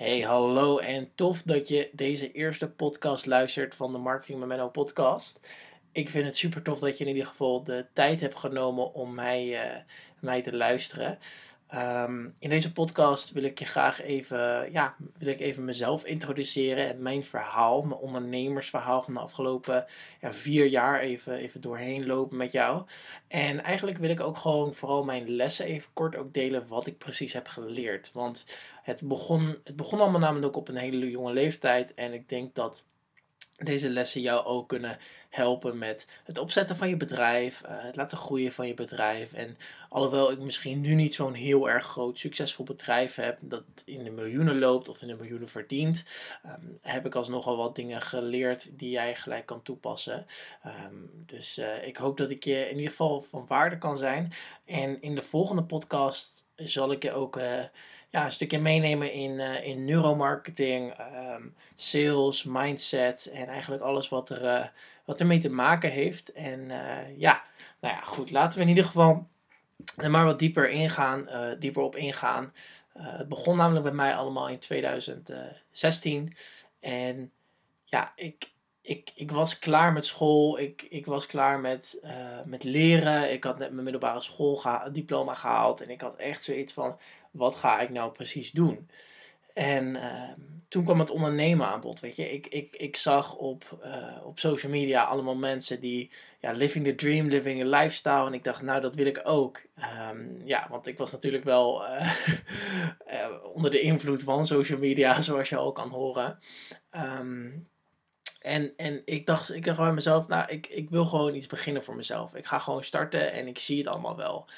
Hey, hallo en tof dat je deze eerste podcast luistert van de Marketing Memento podcast. Ik vind het super tof dat je in ieder geval de tijd hebt genomen om mij, uh, mij te luisteren. Um, in deze podcast wil ik je graag even, ja, wil ik even mezelf introduceren en mijn verhaal, mijn ondernemersverhaal van de afgelopen ja, vier jaar even, even doorheen lopen met jou. En eigenlijk wil ik ook gewoon vooral mijn lessen even kort ook delen wat ik precies heb geleerd. Want het begon, het begon allemaal namelijk op een hele jonge leeftijd en ik denk dat deze lessen jou ook kunnen helpen met het opzetten van je bedrijf, uh, het laten groeien van je bedrijf. En alhoewel ik misschien nu niet zo'n heel erg groot, succesvol bedrijf heb dat in de miljoenen loopt of in de miljoenen verdient, um, heb ik alsnog al wat dingen geleerd die jij gelijk kan toepassen. Um, dus uh, ik hoop dat ik je in ieder geval van waarde kan zijn. En in de volgende podcast zal ik je ook. Uh, ja, een stukje meenemen in, uh, in neuromarketing, um, sales, mindset en eigenlijk alles wat, er, uh, wat ermee te maken heeft. En uh, ja, nou ja, goed, laten we in ieder geval er maar wat dieper ingaan, dieper op ingaan. het begon namelijk bij mij allemaal in 2016 en ja, ik, ik, ik was klaar met school. Ik, ik was klaar met, met leren. Ik had net mijn middelbare schooldiploma gehaald. En ik had echt zoiets van: wat ga ik nou precies doen? En uh, toen kwam het ondernemen aan bod. Weet je, ik, ik, ik zag op, uh, op social media allemaal mensen die ja, living the dream, living a lifestyle. En ik dacht, nou, dat wil ik ook. Um, ja, want ik was natuurlijk wel uh, onder de invloed van social media, zoals je al kan horen. Um, en, en ik dacht, ik dacht bij mezelf, nou, ik, ik wil gewoon iets beginnen voor mezelf. Ik ga gewoon starten en ik zie het allemaal wel.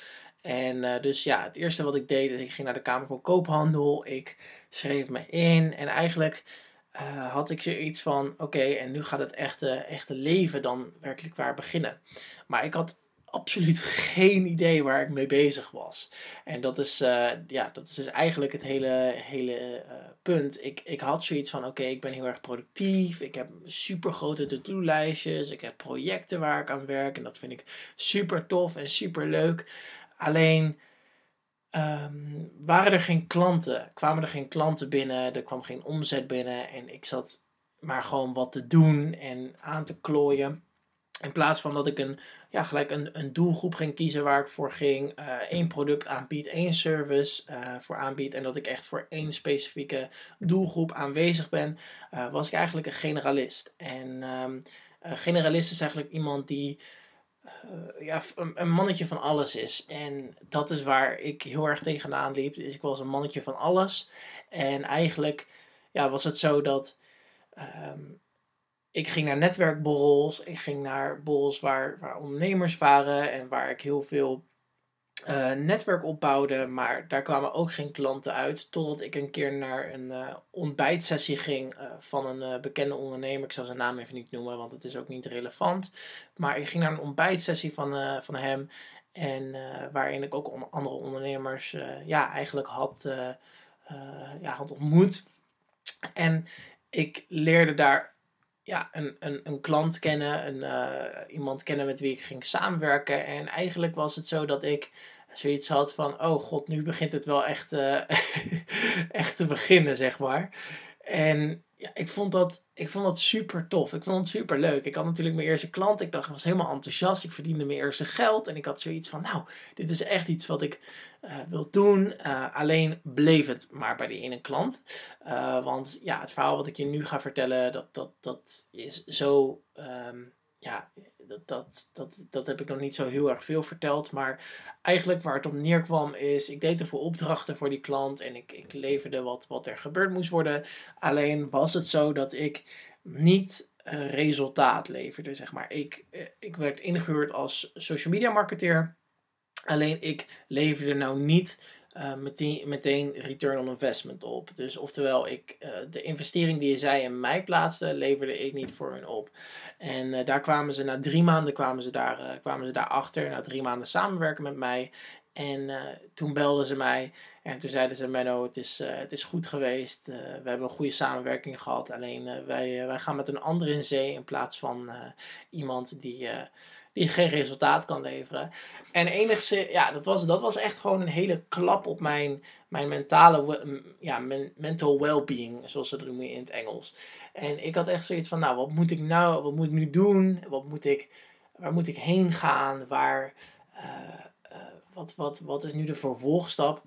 En uh, dus ja, het eerste wat ik deed is, ik ging naar de Kamer van Koophandel. Ik schreef me in en eigenlijk uh, had ik zoiets van, oké, en nu gaat het echte, echte leven dan werkelijk waar beginnen. Maar ik had absoluut geen idee waar ik mee bezig was. En dat is, uh, ja, dat is dus eigenlijk het hele, hele punt. Ik, ik had zoiets van: oké, ik ben heel erg productief. Ik heb super grote to-do-lijstjes. Ik heb projecten waar ik aan werk. En dat vind ik super tof en super leuk. Alleen. Um, waren er geen klanten, kwamen er geen klanten binnen, er kwam geen omzet binnen en ik zat maar gewoon wat te doen en aan te klooien. In plaats van dat ik een, ja, gelijk een, een doelgroep ging kiezen waar ik voor ging. Uh, één product aanbied, één service uh, voor aanbied. En dat ik echt voor één specifieke doelgroep aanwezig ben. Uh, was ik eigenlijk een generalist. En um, generalist is eigenlijk iemand die ja, een, mannetje van alles is. En dat is waar ik heel erg tegenaan liep. Dus ik was een mannetje van alles. En eigenlijk ja, was het zo dat. Um, ik ging naar netwerkborrels. Ik ging naar borrels waar, waar ondernemers waren en waar ik heel veel uh, netwerk opbouwde. Maar daar kwamen ook geen klanten uit. Totdat ik een keer naar een uh, ontbijtsessie ging uh, van een bekende ondernemer. Ik zal zijn naam even niet noemen, want het is ook niet relevant. Maar ik ging naar een ontbijtsessie van, van hem. En waarin ik ook andere ondernemers ja, eigenlijk had, ja, had ontmoet. En ik leerde daar ja, een, een, een klant kennen, een, uh, iemand kennen met wie ik ging samenwerken. En eigenlijk was het zo dat ik zoiets had van: oh god, nu begint het wel echt, uh, echt te beginnen, zeg maar. En ja, ik vond, dat, ik vond dat super tof. Ik vond het super leuk. Ik had natuurlijk mijn eerste klant. Ik dacht, ik was helemaal enthousiast. Ik verdiende mijn eerste geld. En ik had zoiets van, nou, dit is echt iets wat ik uh, wil doen. Uh, alleen bleef het maar bij die ene klant. Uh, want ja, het verhaal wat ik je nu ga vertellen, dat, dat, dat is zo... Um, ja, dat, dat, dat, dat heb ik nog niet zo heel erg veel verteld. Maar eigenlijk waar het op neerkwam is, ik deed er opdrachten voor die klant en ik, ik leverde wat, wat er gebeurd moest worden. Alleen was het zo dat ik niet uh, resultaat leverde, zeg maar. Ik, uh, ik werd ingehuurd als social media marketeer. Alleen ik leverde nou niet uh, meteen, meteen return on investment op. Dus oftewel, ik, uh, de investering die zij in mij plaatste, leverde ik niet voor hun op. En uh, daar kwamen ze na drie maanden kwamen ze daar, kwamen ze daar achter. Na drie maanden samenwerken met mij. En toen belden ze mij en toen zeiden ze: Menno, het is, het is goed geweest. we hebben een goede samenwerking gehad. Alleen wij, wij gaan met een ander in zee in plaats van iemand die die geen resultaat kan leveren. En enigszins, ja, dat was, dat was echt gewoon een hele klap op mijn, mijn mentale, ja, mijn mental well-being, zoals ze dat noemen in het Engels. En ik had echt zoiets van, nou, wat moet ik nou, wat moet ik nu doen? Wat moet ik, waar moet ik heen gaan? Waar, uh, uh, wat, wat, wat is nu de vervolgstap?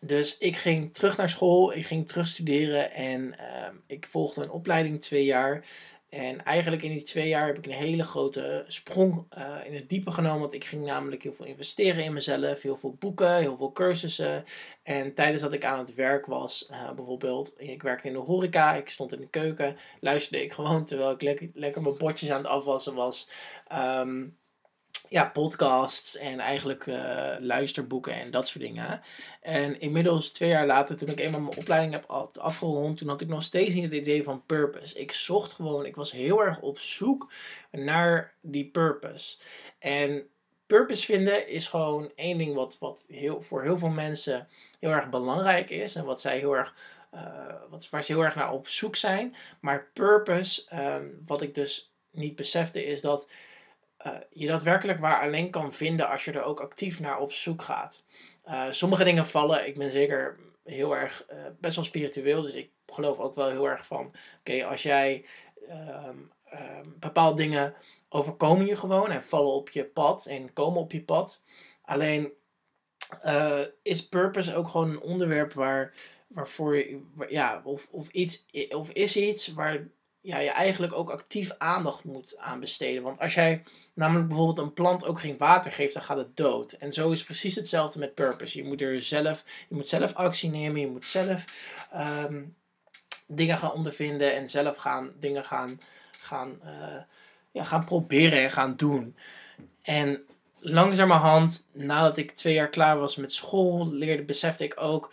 Dus ik ging terug naar school, ik ging terug studeren en uh, ik volgde een opleiding twee jaar. En eigenlijk in die twee jaar heb ik een hele grote sprong uh, in het diepe genomen. Want ik ging namelijk heel veel investeren in mezelf. Heel veel boeken, heel veel cursussen. En tijdens dat ik aan het werk was, uh, bijvoorbeeld, ik werkte in de horeca, ik stond in de keuken, luisterde ik gewoon terwijl ik lekker, mijn bordjes aan het afwassen was. Um, ja, podcasts en eigenlijk uh, luisterboeken en dat soort dingen. En inmiddels twee jaar later, toen ik eenmaal mijn opleiding heb afgerond, toen had ik nog steeds niet het idee van purpose. Ik zocht gewoon, ik was heel erg op zoek naar die purpose. En purpose vinden is gewoon één ding wat, wat heel, voor heel veel mensen heel erg belangrijk is. En wat zij heel erg, uh, wat, waar ze heel erg naar op zoek zijn. Maar purpose, um, wat ik dus niet besefte, is dat uh, je daadwerkelijk waar alleen kan vinden als je er ook actief naar op zoek gaat. Uh, sommige dingen vallen, ik ben zeker heel erg uh, best wel spiritueel, dus ik geloof ook wel heel erg van: oké, als jij um, bepaalde dingen overkomen je gewoon en vallen op je pad en komen op je pad. Alleen is purpose ook gewoon een onderwerp waar, waarvoor je, ja, of, of, iets, of is iets waar ja, je eigenlijk ook actief aandacht moet aan besteden. Want als jij namelijk bijvoorbeeld een plant ook geen water geeft, dan gaat het dood. En zo is precies hetzelfde met purpose. Je moet er zelf, je moet zelf actie nemen, je moet zelf um, dingen gaan ondervinden en zelf gaan dingen gaan, gaan, uh, ja, gaan proberen en gaan doen. En langzamerhand, nadat ik twee jaar klaar was met school, leerde, besefte ik ook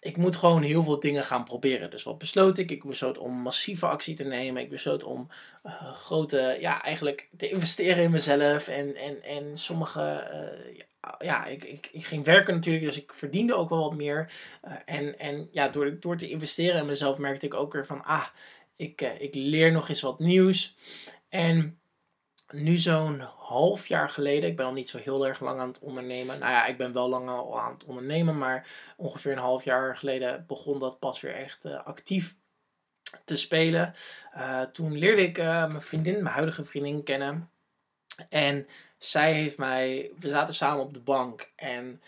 ik moet gewoon heel veel dingen gaan proberen. Dus wat besloot ik? Ik besloot om massieve actie te nemen. Ik besloot om uh, grote, ja, eigenlijk te investeren in mezelf. En, en, en sommige, uh, ja, ik, ik, ging werken natuurlijk, dus ik verdiende ook wel wat meer. Uh, en, en ja, door, door te investeren in mezelf merkte ik ook weer van, ah, ik, ik leer nog eens wat nieuws. En nu zo'n half jaar geleden, ik ben al niet zo heel erg lang aan het ondernemen. Nou ja, ik ben wel lang al aan het ondernemen, maar ongeveer een half jaar geleden begon dat pas weer echt uh, actief te spelen. Uh, toen leerde ik uh, mijn vriendin, mijn huidige vriendin, kennen. En zij heeft mij, we zaten samen op de bank en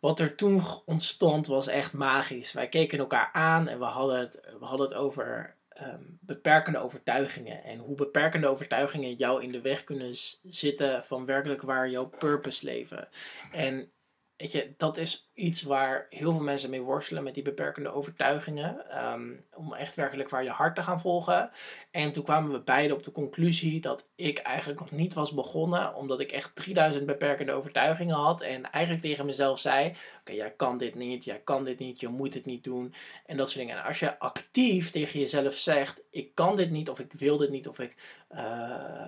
wat er toen ontstond was echt magisch. Wij keken elkaar aan en we hadden het, we hadden het over um, beperkende overtuigingen. En hoe beperkende overtuigingen jou in de weg kunnen zitten van werkelijk waar jouw purpose leven. En weet je, dat is iets waar heel veel mensen mee worstelen met die beperkende overtuigingen. Um, om echt werkelijk waar je hart te gaan volgen. En toen kwamen we beide op de conclusie dat ik eigenlijk nog niet was begonnen. Omdat ik echt 3000 beperkende overtuigingen had. En eigenlijk tegen mezelf zei: Oké, jij kan dit niet, jij kan dit niet, je moet het niet doen. En dat soort dingen. En als je actief tegen jezelf zegt: Ik kan dit niet, of ik wil dit niet, of ik. Uh,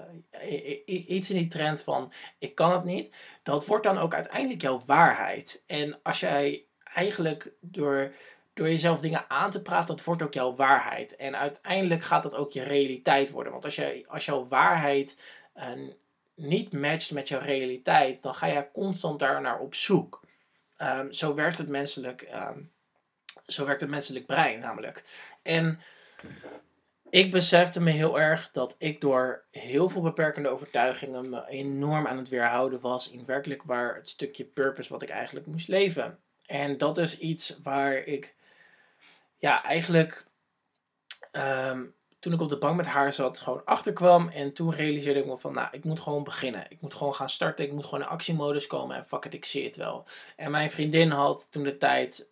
iets in die trend van: Ik kan het niet. Dat wordt dan ook uiteindelijk jouw waarheid. En als jij eigenlijk door, door jezelf dingen aan te praten, dat wordt ook jouw waarheid. En uiteindelijk gaat dat ook je realiteit worden. Want als, je, als jouw waarheid uh, niet matcht met jouw realiteit, dan ga je constant daar naar op zoek. Um, zo werkt het menselijk. Um, zo werkt het menselijk brein namelijk. En ik besefte me heel erg dat ik door heel veel beperkende overtuigingen me enorm aan het weerhouden was in werkelijk waar het stukje purpose wat ik eigenlijk moest leven. En dat is iets waar ik ja, eigenlijk um, toen ik op de bank met haar zat, gewoon achterkwam. En toen realiseerde ik me van, nou, ik moet gewoon beginnen. Ik moet gewoon gaan starten. Ik moet gewoon in actiemodus komen. En fuck it, ik zie het wel. En mijn vriendin had toen de tijd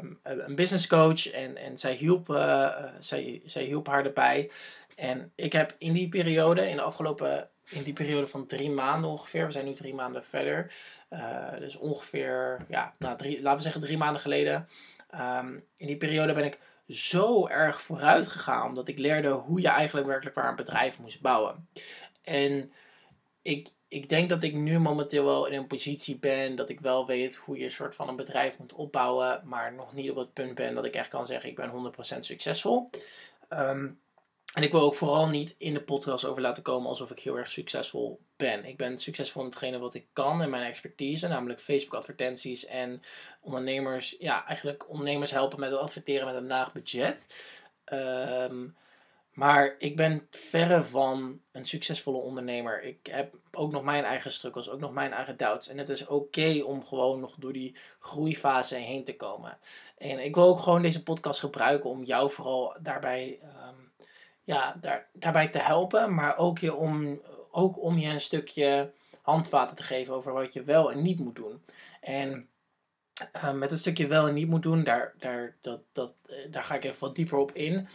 um, een business coach. En, en zij, hielp, uh, zij, zij hielp haar erbij. En ik heb in die periode, in de afgelopen in die periode van drie maanden ongeveer. We zijn nu drie maanden verder. Uh, dus ongeveer, ja, nou, laten we zeggen drie maanden geleden. Um, in die periode ben ik zo erg vooruit gegaan. Dat ik leerde hoe je eigenlijk werkelijk waar een bedrijf moest bouwen. En ik, ik denk dat ik nu momenteel wel in een positie ben dat ik wel weet hoe je een soort van een bedrijf moet opbouwen. Maar nog niet op het punt ben dat ik echt kan zeggen ik ben 100% succesvol. Um, En ik wil ook vooral niet in de podcast over laten komen alsof ik heel erg succesvol ben. Ik ben succesvol in hetgene wat ik kan en mijn expertise, namelijk Facebook advertenties en ondernemers, ja, eigenlijk ondernemers helpen met het adverteren met een laag budget. Ehm, maar ik ben verre van een succesvolle ondernemer. Ik heb ook nog mijn eigen struggles, ook nog mijn eigen doubts. En het is oké om gewoon nog door die groeifase heen te komen. En ik wil ook gewoon deze podcast gebruiken om jou vooral daarbij, ehm, ja, daar, daarbij te helpen. Maar ook, je om, ook om je een stukje handvaten te geven over wat je wel en niet moet doen. En uh, met het stukje wel en niet moet doen, daar, daar, dat, dat, eh, daar ga ik even wat dieper op in.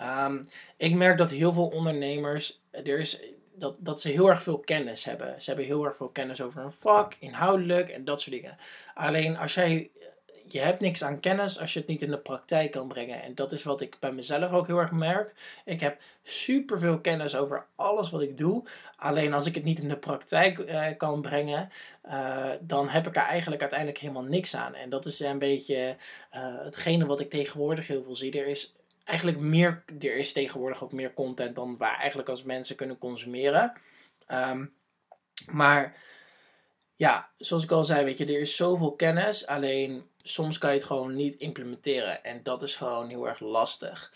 Um, ik merk dat heel veel ondernemers, er is, dat, dat ze heel erg veel kennis hebben. Ze hebben heel erg veel kennis over een vak, inhoudelijk en dat soort dingen. Alleen als jij, je hebt niks aan kennis als je het niet in de praktijk kan brengen. En dat is wat ik bij mezelf ook heel erg merk. Ik heb super veel kennis over alles wat ik doe. Alleen als ik het niet in de praktijk uh, kan brengen, uh, dan heb ik er eigenlijk uiteindelijk helemaal niks aan. En dat is een beetje uh, hetgene wat ik tegenwoordig heel veel zie. Er is eigenlijk meer, er is tegenwoordig ook meer content dan waar eigenlijk als mensen kunnen consumeren. Um, maar ja, zoals ik al zei, weet je, er is zoveel kennis, alleen soms kan je het gewoon niet implementeren. En dat is gewoon heel erg lastig.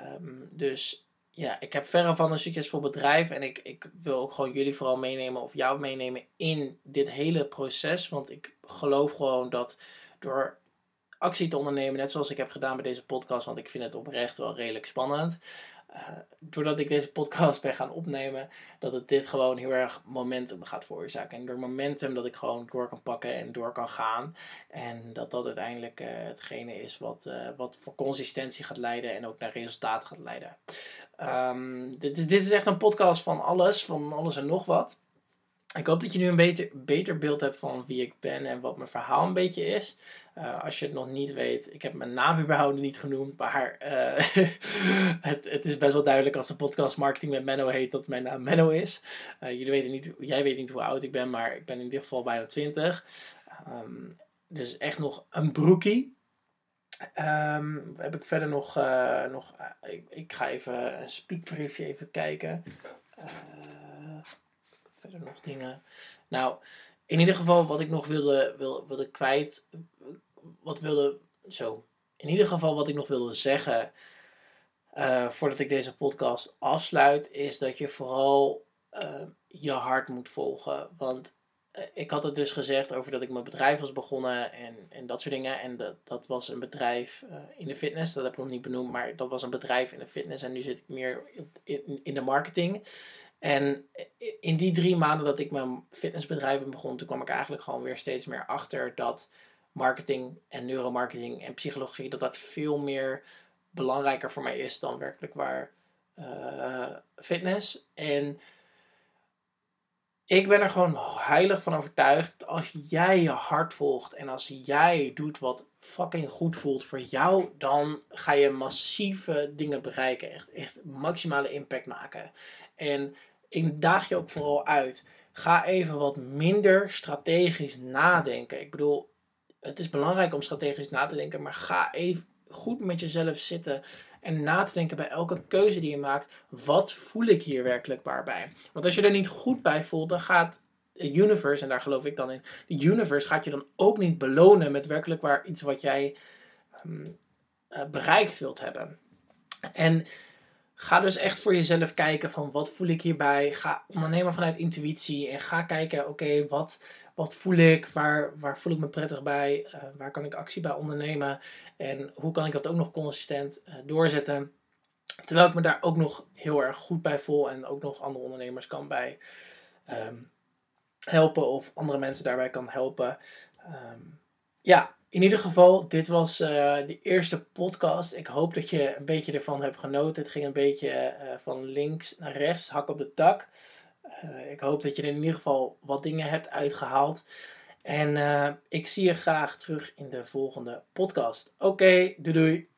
Um, dus ja, ik heb verre van een succesvol bedrijf en ik, ik wil ook gewoon jullie vooral meenemen of jou meenemen in dit hele proces. Want ik geloof gewoon dat door actie te ondernemen, net zoals ik heb gedaan bij deze podcast, want ik vind het oprecht wel redelijk spannend. Uh, doordat ik deze podcast ben gaan opnemen, dat het dit gewoon heel erg momentum gaat veroorzaken. En door momentum dat ik gewoon door kan pakken en door kan gaan. En dat dat uiteindelijk uh, hetgene is wat, uh, wat voor consistentie gaat leiden en ook naar resultaat gaat leiden. Um, dit, dit is echt een podcast van alles, van alles en nog wat. Ik hoop dat je nu een beter, beter beeld hebt van wie ik ben en wat mijn verhaal een beetje is. Uh, als je het nog niet weet, ik heb mijn naam überhaupt niet genoemd, maar uh, het, het, is best wel duidelijk als de podcast Marketing met Menno heet dat mijn naam Menno is. Uh, jullie weten niet, jij weet niet hoe oud ik ben, maar ik ben in ieder geval bijna 20. Um, dus echt nog een broekie. Um, heb ik verder nog, nog ik, ga even een speakbriefje even kijken verder nog dingen? Nou, in ieder geval wat ik nog wilde, wilde, kwijt. Wat wilde. Zo. In ieder geval wat ik nog wilde zeggen. Uh, voordat ik deze podcast afsluit. Is dat je vooral uh, je hart moet volgen. Want uh, ik had het dus gezegd over dat ik mijn bedrijf was begonnen. En, en dat soort dingen. En dat, dat was een bedrijf in de fitness. Dat heb ik nog niet benoemd. Maar dat was een bedrijf in de fitness. En nu zit ik meer in, in de marketing. En in die drie maanden dat ik mijn fitnessbedrijf begon, toen kwam ik eigenlijk gewoon weer steeds meer achter dat marketing en neuromarketing en psychologie, dat dat veel meer belangrijker voor mij is dan werkelijk waar uh, fitness. En ik ben er gewoon heilig van overtuigd dat als jij je hart volgt en als jij doet wat fucking goed voelt voor jou, dan ga je massieve dingen bereiken. Echt, echt maximale impact maken. En ik daag je ook vooral uit. Ga even wat minder strategisch nadenken. Ik bedoel, het is belangrijk om strategisch na te denken, maar ga even goed met jezelf zitten en na te denken bij elke keuze die je maakt. Wat voel ik hier werkelijk bij? Want als je er niet goed bij voelt, dan gaat universe, en daar geloof ik dan in, de universe gaat je dan ook niet belonen met werkelijk waar iets wat jij um, uh, bereikt wilt hebben. En Ga dus echt voor jezelf kijken van wat voel ik hierbij. Ga ondernemen vanuit intuïtie en ga kijken, oké, wat, wat voel ik? Waar, waar voel ik me prettig bij? Uh, waar kan ik actie bij ondernemen? En hoe kan ik dat ook nog consistent uh, doorzetten? Terwijl ik me daar ook nog heel erg goed bij voel en ook nog andere ondernemers kan bij um, helpen of andere mensen daarbij kan helpen. Um, ja, in ieder geval, dit was uh, de eerste podcast. Ik hoop dat je een beetje ervan hebt genoten. Het ging een beetje van links naar rechts, hak op de tak. Uh, ik hoop dat je er in ieder geval wat dingen hebt uitgehaald. En ik zie je graag terug in de volgende podcast. Oké, doei doei.